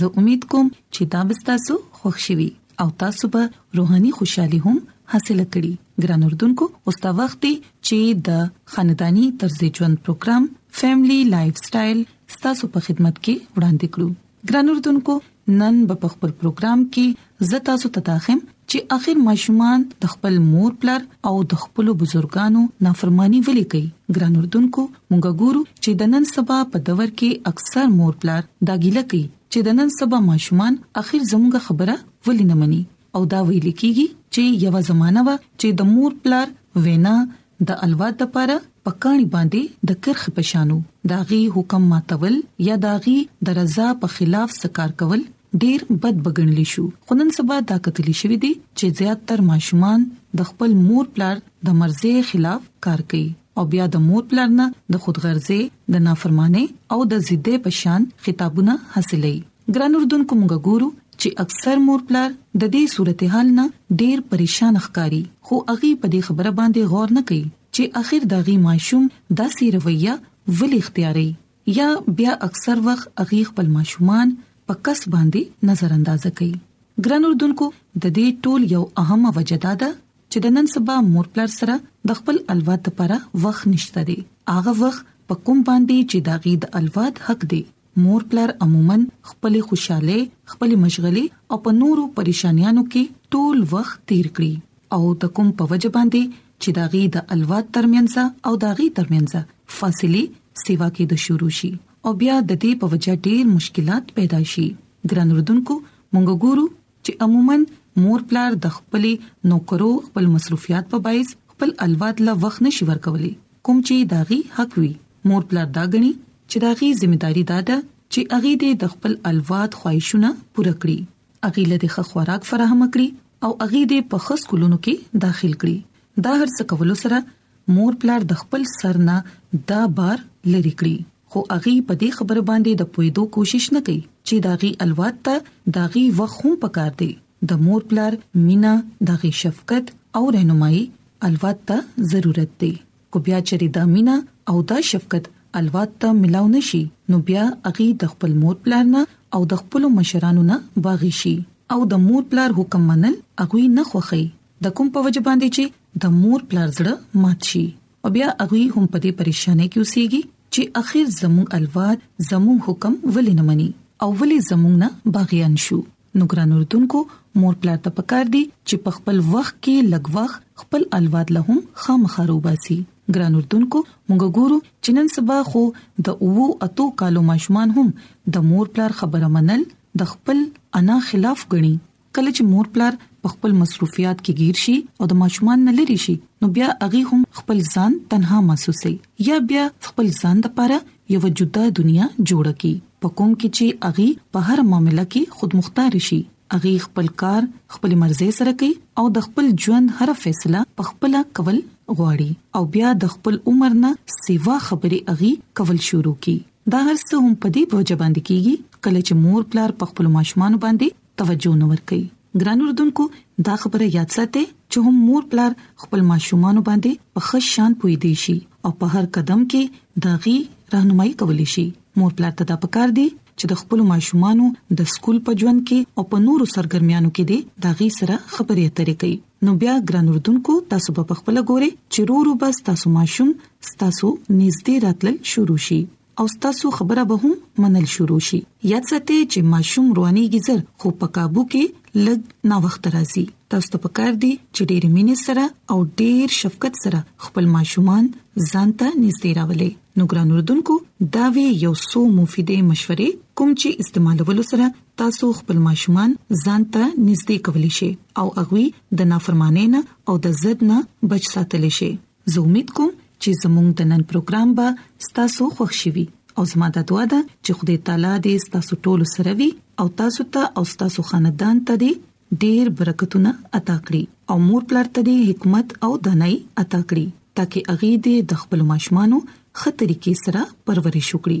زه امید کوم چې دا به تاسو خوښ شي وي او تاسو به روحاني خوشحالي هم حاصله کړئ ګران اردوونکو اوس دا وخت دی چې د خاندانی طرز ژوند پروګرام فیملی لایف سټایل ستاسو په خدمت کې وړاندې کړو ګران اردوونکو نن په خپل پروګرام کې زه تاسو ته داخم چې اخر ماشومان د خپل مور پلار او د خپل بزرګانو نافرمانی ولي کوي ګران اردوونکو مونږ ګورو چې د نن سبا په دور کې اکثر مور پلار دا ګیله کوي چې د نن سبا ماشومان اخر زموږ خبره ولي نه مني او دا ویل کیږي چې یو زمانہ و چې د مور پلار وینا د الواد د پاره پکانی باندې د کرخ پشانو داغي حکم ماتول یا داغي د رضا په خلاف سکار کول ډیر بد بګنلی شو خو نن سبا دا کتلی شوې دي چې زیات تر ماشومان د خپل مور پلار د مرزي خلاف کار کوي او بیا د مور پلار نه د خودغرزي د نافرمانه او د زیدې پشان خطابونه حاصلې ګران اردوونکو موږ ګورو چې اکثر مور پلار د دې صورتحال نه ډیر پریشان ښکاری خو اغي په دې خبره باندې غور نه کوي چې اخر داغي ماشوم داسې رویه ولې اختیاري یا بیا اکثر وخت هغوی خپل ماشومان په کس باندې نظر اندازه کوي. ګرانو اردونکو د دې ټول یو اهمه وجه دا ده چې د نن سبا مور پلار سره د خپل الواد لپاره وخت نشته دی هغه وخت په کوم باندې چې د هغوی د الواد حق دی مور پلار عموما خپلې خوشحالۍ، خپلې مشغلې او په نورو پریشانیانو کې ټول وخت تیر کړي. او د کوم په وجه باندې چې دا غي د الوات ترمنځ او دا غي ترمنځ فاصله سیوا کې د شروع شي او بیا د دې په وجه ډیر مشکلات پیدا شي ګران اردوونکو مونږ ګورو چې عموما مور پلار د خپل نوکرو خپل مصروفیات په بایز خپل الواد له وخت نشي ورکولي کوم چې داغي حق وي مور پلار دا غني چې داغي ځمېداري دا ده چې اغي دې د خپل الواد خواهشونه پوره کړي اغي لدی ښه خوراک فراهم کړي او اغي دې په خص کولونو کې داخل کړي دا هر څه کولو سره مور پلار د خپل سر نه دا بار لری کړي خو اغي په دې خبره باندې د پویدو کوشش نه کوي چې داغي الوات ته داغي وخت هم پکار دی د مور پلار مینا داغي شفقت او رهنمایي الوات ته ضرورت دی خو بیا چېرې دا مینه او دا شفقت الواد ته ملاو نه شي، نو بیا هغوی د خپل مور پلار نه او د خپلو مشرانو نه باغي شي او د مور پلار حکم منل هغوی نه خوښوي، د کوم په وجه باندې چې د مور پلار زړه مات شي او بیا هغوی هم په دې پریشانۍ کې اوسېږي چې اخر زموږ الواد زموږ حکم ولې نه مني او ولې زموږ نه باغیان شو. نو ګران اردوونکو مور پلار ته پکار دي چې په خپل وخت کې لګ وخت خپل الواد له هم خامخارو باسي ګران اردوونکو موږ ګورو چې نن سبا خو د اوو اتو کالو ماشومان هم د مور پلار خبره منل د خپل انا خلاف غني کله چې مور پلار په خپل مصروفیات کې گیر شي او د ماشومان نه لري شي نو بیا هغه هم خپل ځان تنها محسوسي یا بیا خپل ځان د پاره یوه جدا دنیا جوړه کړي په کوم کې چې هغه په هر معامله کې خودمختار شي هغه خپل کار خپل مرزي سره کوي او د خپل ژوند هر فیصله په خپل کول غواړي او بیا د خپل عمر نه سیوا خبري اغي کول شروع کی دا هرڅه هم په دې بوج باندې کیږي کله چې مور پلار په خپل ماشومان باندې توجه نه ورکړي ګران اردوونکو دا خبره یاد ساتئ چې هم مور پلار خپل ماشومان باندې په ښه شان پوي دي شي او په هر قدم کې داغي راهنمایي کولی شي مور پلار ته دا پکار دي چې د خپل ماشومان د سکول په ژوند کې او په نورو سرګرمیانو کې دي داغي سره خبرې اترې کوي نو بیا ګران اردوونکو تاسو په خپل ګوره چې رورو بس تاسو ماشوم تاسو نږدې راتلل شروع شي او ستاسو خبره به هم منل شروع شي یاد ساتئ چې ماشوم رواني غزر خو په काबू کې لګ نا وخت راځي تاسو ته پکار دي چې ډېر مینې سره او ډېر شفقت سره خپل ماشومان ځانته نږدې راولي نو ګران اردوونکو دا وی یو څو مفیدې مشورې کوم چې استعمالولو سره تاسو خپل ماشومان ځانته نږدې کولی شي او اغوي د نافرمانی نه او د زد نه بچ ساتلی شي زه امید کوم چې زموږ د نن پروګرام به ستاسو خوښ شي وي او زموږ د دعا ده چې خدای تعالی دې ستاسو ټول سره وي او تاسو ته او تاسو خاندان ته دې ډېر برکتونه عطا کړي او مور پلار ته دې حکمت او دانای عطا کړي ترڅو اغي دې د خپل ماشومانو خطرې کې سره پرورې شو کړی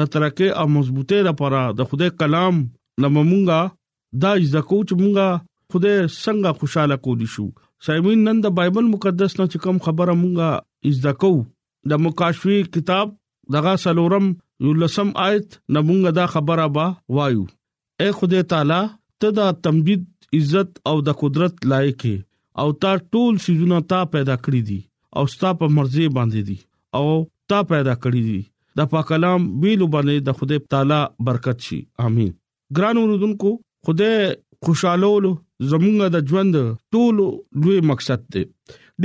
د ترقې او مضبوطۍ لپاره د خدای کلام لممونګه دا زده کو چې مونږه خدای څنګه خوشاله کولی شو سایمین نن د بایبل مقدس نه کوم خبره مونږه زده کو د مکاشوی کتاب دغه سلورم یو لسم آیت نمونګه دا خبره با وایو اے خدای تعالی ته دا تمجید عزت او د قدرت لایق او تا ټول سيزونه تا پیدا کړی دي او ستا په مرزي باندې دي او تا پیدا کړی دي د پاک کلام ویلو باندې د خدای تعالی برکت شي امين ګران اوردونکو خدای خوشالولو زمونږ د ژوند ټول لوی مقصد دی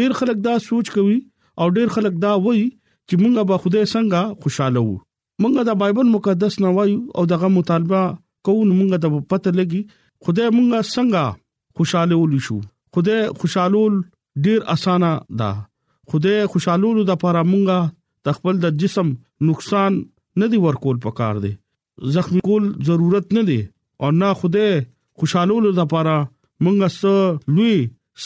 ډیر خلک دا سوچ کوي او ډیر خلک دا وایي چې مونږ به خدای څنګه خوشاله وو مونږه د بایبل مقدس نه وایو او دغه مطالبه کوو مونږه ته پته لګي خدای مونږه څنګه خوشاله ولې شو خدای خوشالول ډیر اسانه ده خدای خوشالول د لپاره مونږه د خپل د جسم نقصان نه دی ورکول پکار دی زخمی کول ضرورت نه دی او نه خوده خوشالولو لپاره مونږه سره لوی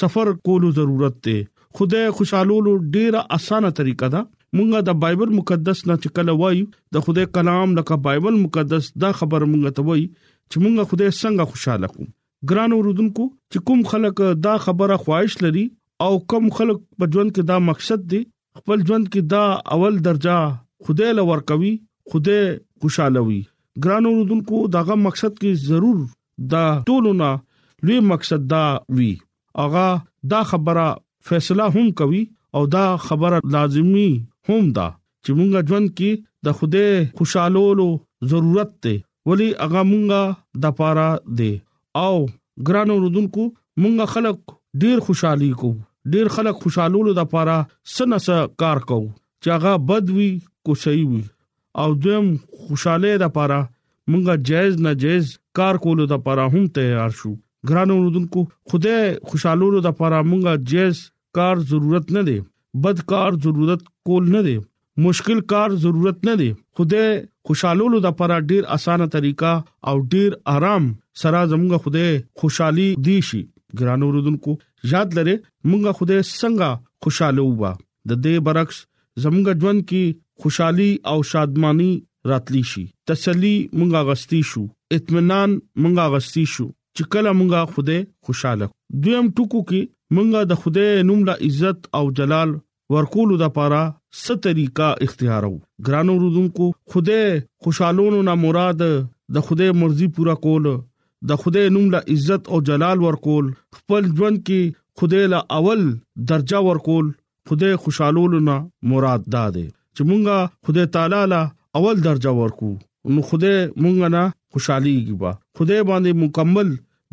سفر کولو ضرورت دی خوده خوشالولو ډیره اسانه طریقه ده مونږه د بایبل مقدس نه چې کله وایو د خوده کلام لکه بایبل مقدس دا خبر مونږ ته وایي چې مونږه خوده څنګه خوشاله کوو ګران اوردونکو چې کوم خلک دا خبره خواهش لري او کوم خلک په ژوند کې دا مقصد دی خپل ژوند کې دا اول درجه خدای له ورکوي خدای خوشاله وي ګران اوردونکو داغه مقصد کې ضرور دا ټولونه لوی مقصد دا وی اغا دا خبره فیصله هم کوي او دا خبره لازمی هم ده چې مونږه ژوند کې د خوده خوشالولو ضرورت ته ولی اغا مونږه د پاره دی او ګران اوردونکو مونږه خلک ډیر خوشحالي کو ډیر خلک خوشالولو د پاره سنه سه کار کو چې هغه بد وي کو صحیح وي او دویم خوشاله د پاره مونږه جایز نه جایز کار کولو د پاره هم تیار شو ګران اوردونکو خدای خوشالولو د پاره مونږه جایز کار ضرورت نه دی بد کار ضرورت کول نه دی مشکل کار ضرورت نه دی خدای خوشالولو د لپاره ډیر اسانه طریقه او ډیر آرام سره زموږ خدای خوشحالي دی شي ګران اوردونکو یاد لره موږ خدای څنګه خوشاله وبا د دې برعکس زموږ ژوند کې خوشحالي او شادمانی راتلی شي تسلی مونږه غستی شو اطمینان مونږه غستی شو چې کله مونږه خوده خوشاله دویم ټکو کې مونږه د خوده نوم لا عزت او جلال ورکول د پاره ست طریقہ اختیارو ګرانو رودونکو خوده خوشالونو نه مراد د خوده مرزي پورا کول د خوده نوم لا عزت او جلال ورکول خپل ژوند کې خوده لا اول درجه ورکول خدای خوشالولو نه مراد دا دی چې مونږه خدای تعالی له اول درجه ورکو نو خدای مونږه نه خوشاليږي با خدای باندې مکمل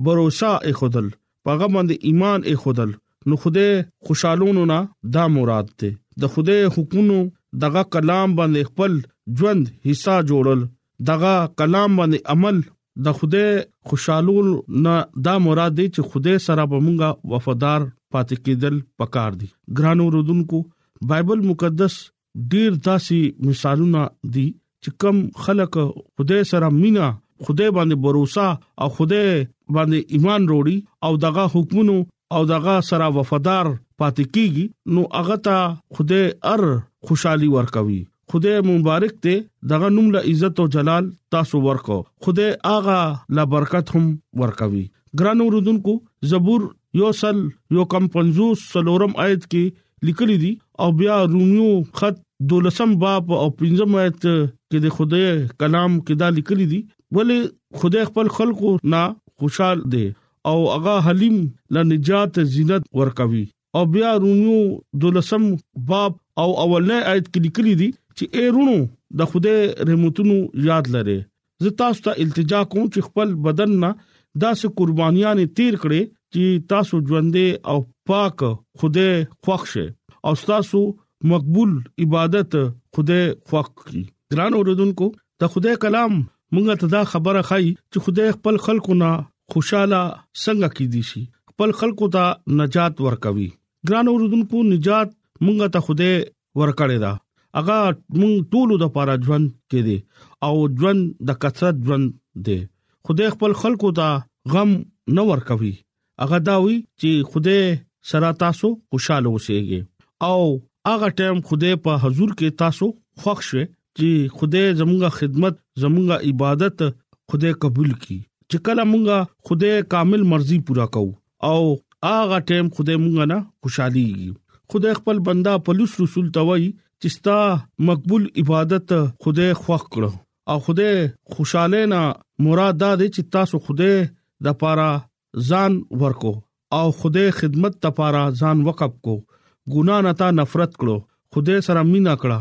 باور او خدل پاغه باندې ایمان او خدل نو خدای خوشالونو نه دا مراد ده د خدای حکمونو دغه کلام باندې خپل ژوند حصہ جوړل دغه کلام باندې عمل د خدای خوشالول نه دا مراد دی چې خدای سره به مونږه وفادار پاتې کېدل پکار دي ګران اوردونکو بایبل مقدس ډیر داسي مثالونه دي چې کم خلک خدای سره مینا خدای باندې باور او خدای باندې ایمان وروړي او دغه حکمونو او دغه سره وفادار پاتې کیږي نو هغه ته خدای ار خوشحالي ورکوي خدای مو مبارک دی دغه نوم له عزت او جلال تاسو ورکو خدای اغا لا برکت هم ورکوي ګران اوردونکو زبور یو سل یو کم 50 سلورم آیت کې لیکل دي او بیا روميو خط دولسم باب او پنځم آیت کې د خدای کلام کې دا لیکل دي ولی خدای خپل خلکو نه خوشحال دی او هغه حلیم لا نجات زینت ورکوي او بیا روميو دولسم باب او اولنې آیت کې لیکلي دي چې اے رونو د خوده رحمتونو یاد لره زه تاسو ته التجا کوم چې خپل بدن نه داسې قربانيان تیر کړي چې تاسو ژوندې او پاک خوده خوښ شي او تاسو مقبول عبادت خوده خوښ کړي ګران اوردونکو د خوده کلام مونږ ته دا خبره خای چې خدای خپل خلکو نه خوشاله څنګه کې دي شي خپل خلکو ته نجات ورکوي ګران اوردونکو نجات مونږ ته خدای ورکړی دا هغه مونږ ټول د پاره ژوند کې دي او ژوند د کثرت ژوند دي خدای خپل خلکو ته غم نه ورکوي هغه دا وی چې خوده سره تاسو خوشاله اوسئ او هغه ټیم خوده په حضور کې تاسو خوښ شئ چې خوده زموږه خدمت زموږه عبادت خوده قبول کړي چې کله موږ خوده کامل مرزي پورا کوو او هغه ټیم خوده موږ نه خوشحالي خوده خپل بندا پولیس رسول توي چې ستا مقبول عبادت خوده خوښ کړو او خدای خوشاله نه مراد دا دی چې تاسو خدای د پاره ځان ورکو او خدای خدمت د پاره ځان وقف کو ګنا نه تا نفرت کړو خدای سره مینا کړه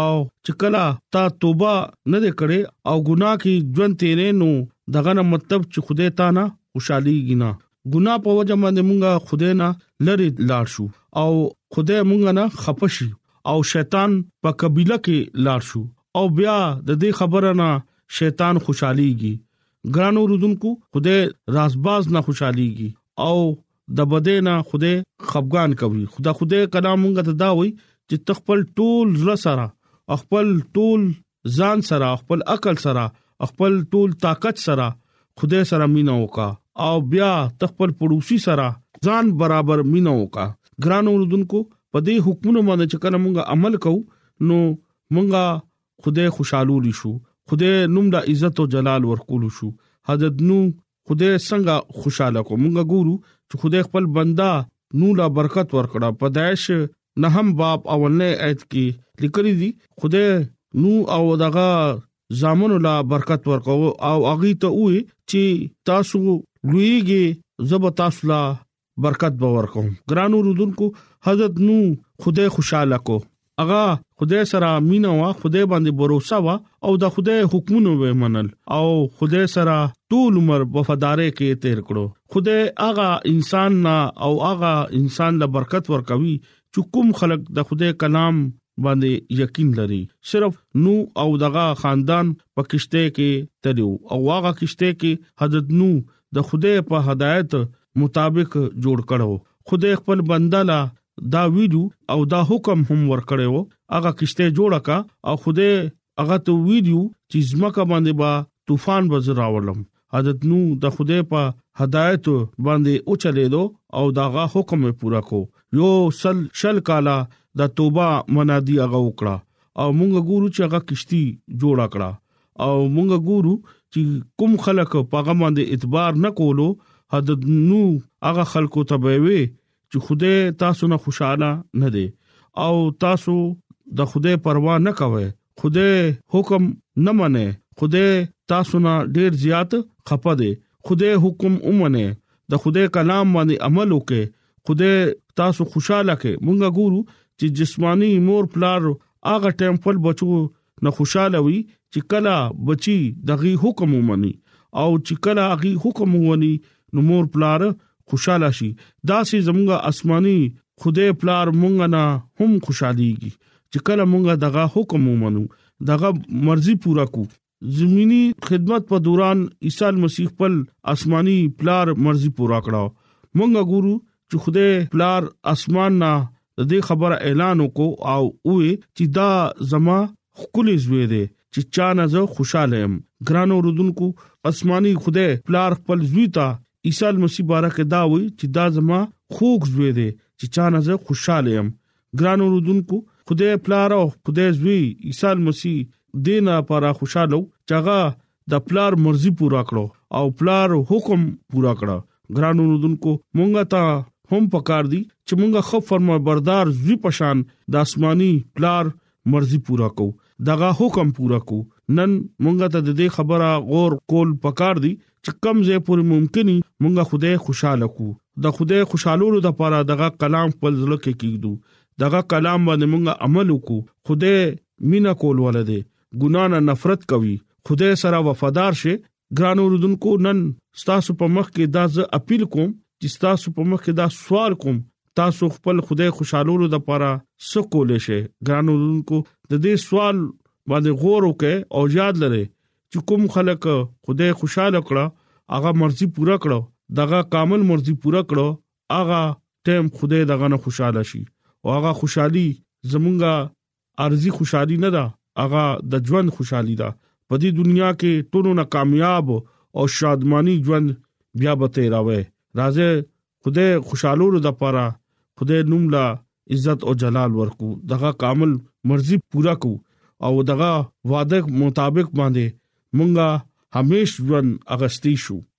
او چې کله تا توبه نه کړې او ګناه کې ژوند تیرې نو دغه مطلب چې خدای تا نه خوشحالي ګنا ګناه په وجه باندې مونږه خدای نه لری لاړ شو او خدای مونږه نه خپشي او شیطان په قبيله کې لاړ شو او بیا د دې خبره نه شیطان خوشاليږي ګرانو رودونکو خدای رازباز نه خوشاليږي او د بده نه خدای خفغان کوي خدا خدای کلام مونږ ته دا وایي چې تخپل ټول زړه سره خپل ټول ځان سره خپل عقل سره خپل ټول طاقت سره خدای سره مینا وکا او بیا تخپل پړوسی سره ځان برابر مینا وکا ګران اوردونکو په دې حکمونو باندې چې کله مونږه عمل کوو نو مونږه خدای خوشاله شو خدای نوم د عزت او جلال ورکول شو حضرت نو خدای څنګه خوشاله کو مونږ ګورو چې خدای خپل بندا نو لا برکت ورکړه پدایش نه هم باب اولنې ایت کې لیکلي دي خدای نو او دغه زامن لا برکت ورکو او اغي ته وې چې تاسو لویږي زب تاسو لا برکت به ورکوم ګرانو رودونکو حضرت نو خدای خوشاله کو اغا خدای سره مینا وا خدای باندې باور وا او د خدای حکمونه و منل او خدای سره ټول عمر وفادارې کې تیر کړو خدای اغا انسان نا او اغا انسان له برکت ورکوي چې کوم خلک د خدای کلام باندې یقین لري صرف نو او دغه خاندان په کشته کې تلو او هغه کشته کې حضرت نو د خدای په هدایت مطابق جوړ کړو خدای خپل بنده لا دا ویډیو او دا حکم هم ورکړی وو هغه کشته جوړ کا او خوده هغه ته ویډیو چې زمکه باندې با طوفان وز راولم حضرت نو د خوده په هدایت باندې او چلے دو او داغه حکم پورا کو یو سل شل کالا د توبه منادي هغه وکړه او مونږ ګورو چې هغه کشتي جوړ کړه او مونږ ګورو چې کوم خلک په هغه باندې اعتبار نه کولو حد نو هغه خلکو ته به وي چې خوده تاسو نه خوشاله نه دي او تاسو د خوده پروا نه کوي خوده حکم نه منئ خوده تاسو نه ډیر زیات خپه دي خوده حکم اومنه د خوده کلام باندې عمل وکړي خوده تاسو خوشاله کړي مونږ ګورو چې جسمانی مور پلار هغه ټیم خپل بچو نه خوشاله وي چې کله بچي دغه حکم ومني او چې کله هغه حکم ومني نو مور پلار خوشاله شي دا سي زموږ آسماني خدای پلار مونږ نه هم خوشاليږي چې کله مونږ دغه حکم ومنو دغه مرزي پورا کو زميني خدمت په دوران عيسى مسیح خپل آسماني پلار مرزي پورا کړو مونږ ګورو چې خدای پلار اسمان نه د دې خبره اعلان وکړو او وې چې دا زما خپل زوی دی چې چا نه زه خوشاله يم ګران اوردونکو آسماني خدای پلار خپل زوی ته عیسی مسیح بارک دا وی چې دا زما خوږ زوی دی چې چا نه زه خوشاله يم ګران اوردونکو خدای پلار او خدای زوی عیسی مسیح دینه لپاره خوشاله چاغه د پلار مرزي پورا کړو او پلار حکم پورا کړو ګران اوردونکو مونږه ته هم پکار دي چې مونږه خو فرما بردار زوی پشان د آسماني پلار مرزي پورا کو دغه حکم پورا کو نن مونږه ته د دې خبره غور کول پکار دي چې کم زه پوری ممکني مونږه خوده خوشاله کو د خوده خوشالولو د پاره دغه کلام خپل ځل کې کیږو دغه کلام باندې مونږه عمل وکړو خوده مینا کول ولده ګنا نه نفرت کوي خدای سره وفادار شي ګران اوردونکو نن تاسو په مخ کې دا زه اپیل کوم چې تاسو په مخ کې دا سوال کوم تاسو خپل خدای خوشالولو د لپاره سکول شي ګران اوردونکو د دې سوال باندې غور وکړئ او یاد لرئ چې کوم خلک خدای خوشاله کړه هغه مرزي پوره کړو دغه کامل مرزي پوره کړو هغه ټیم خدای دغه نه خوشاله شي او هغه خوشحالي زمونږه ارزي خوشحالي نه ده هغه د ژوند خوشحالي ده په دې دنیا کې ټولو نه کامیاب او شادمانی ژوند بیا به تیراوي راځي خدای خوشاله ور د پاره خدای نوم لا عزت او جلال ورکو دغه کامل مرزي پورا کو او دغه وعده مطابق باندې مونږه همیش ژوند اغستی شو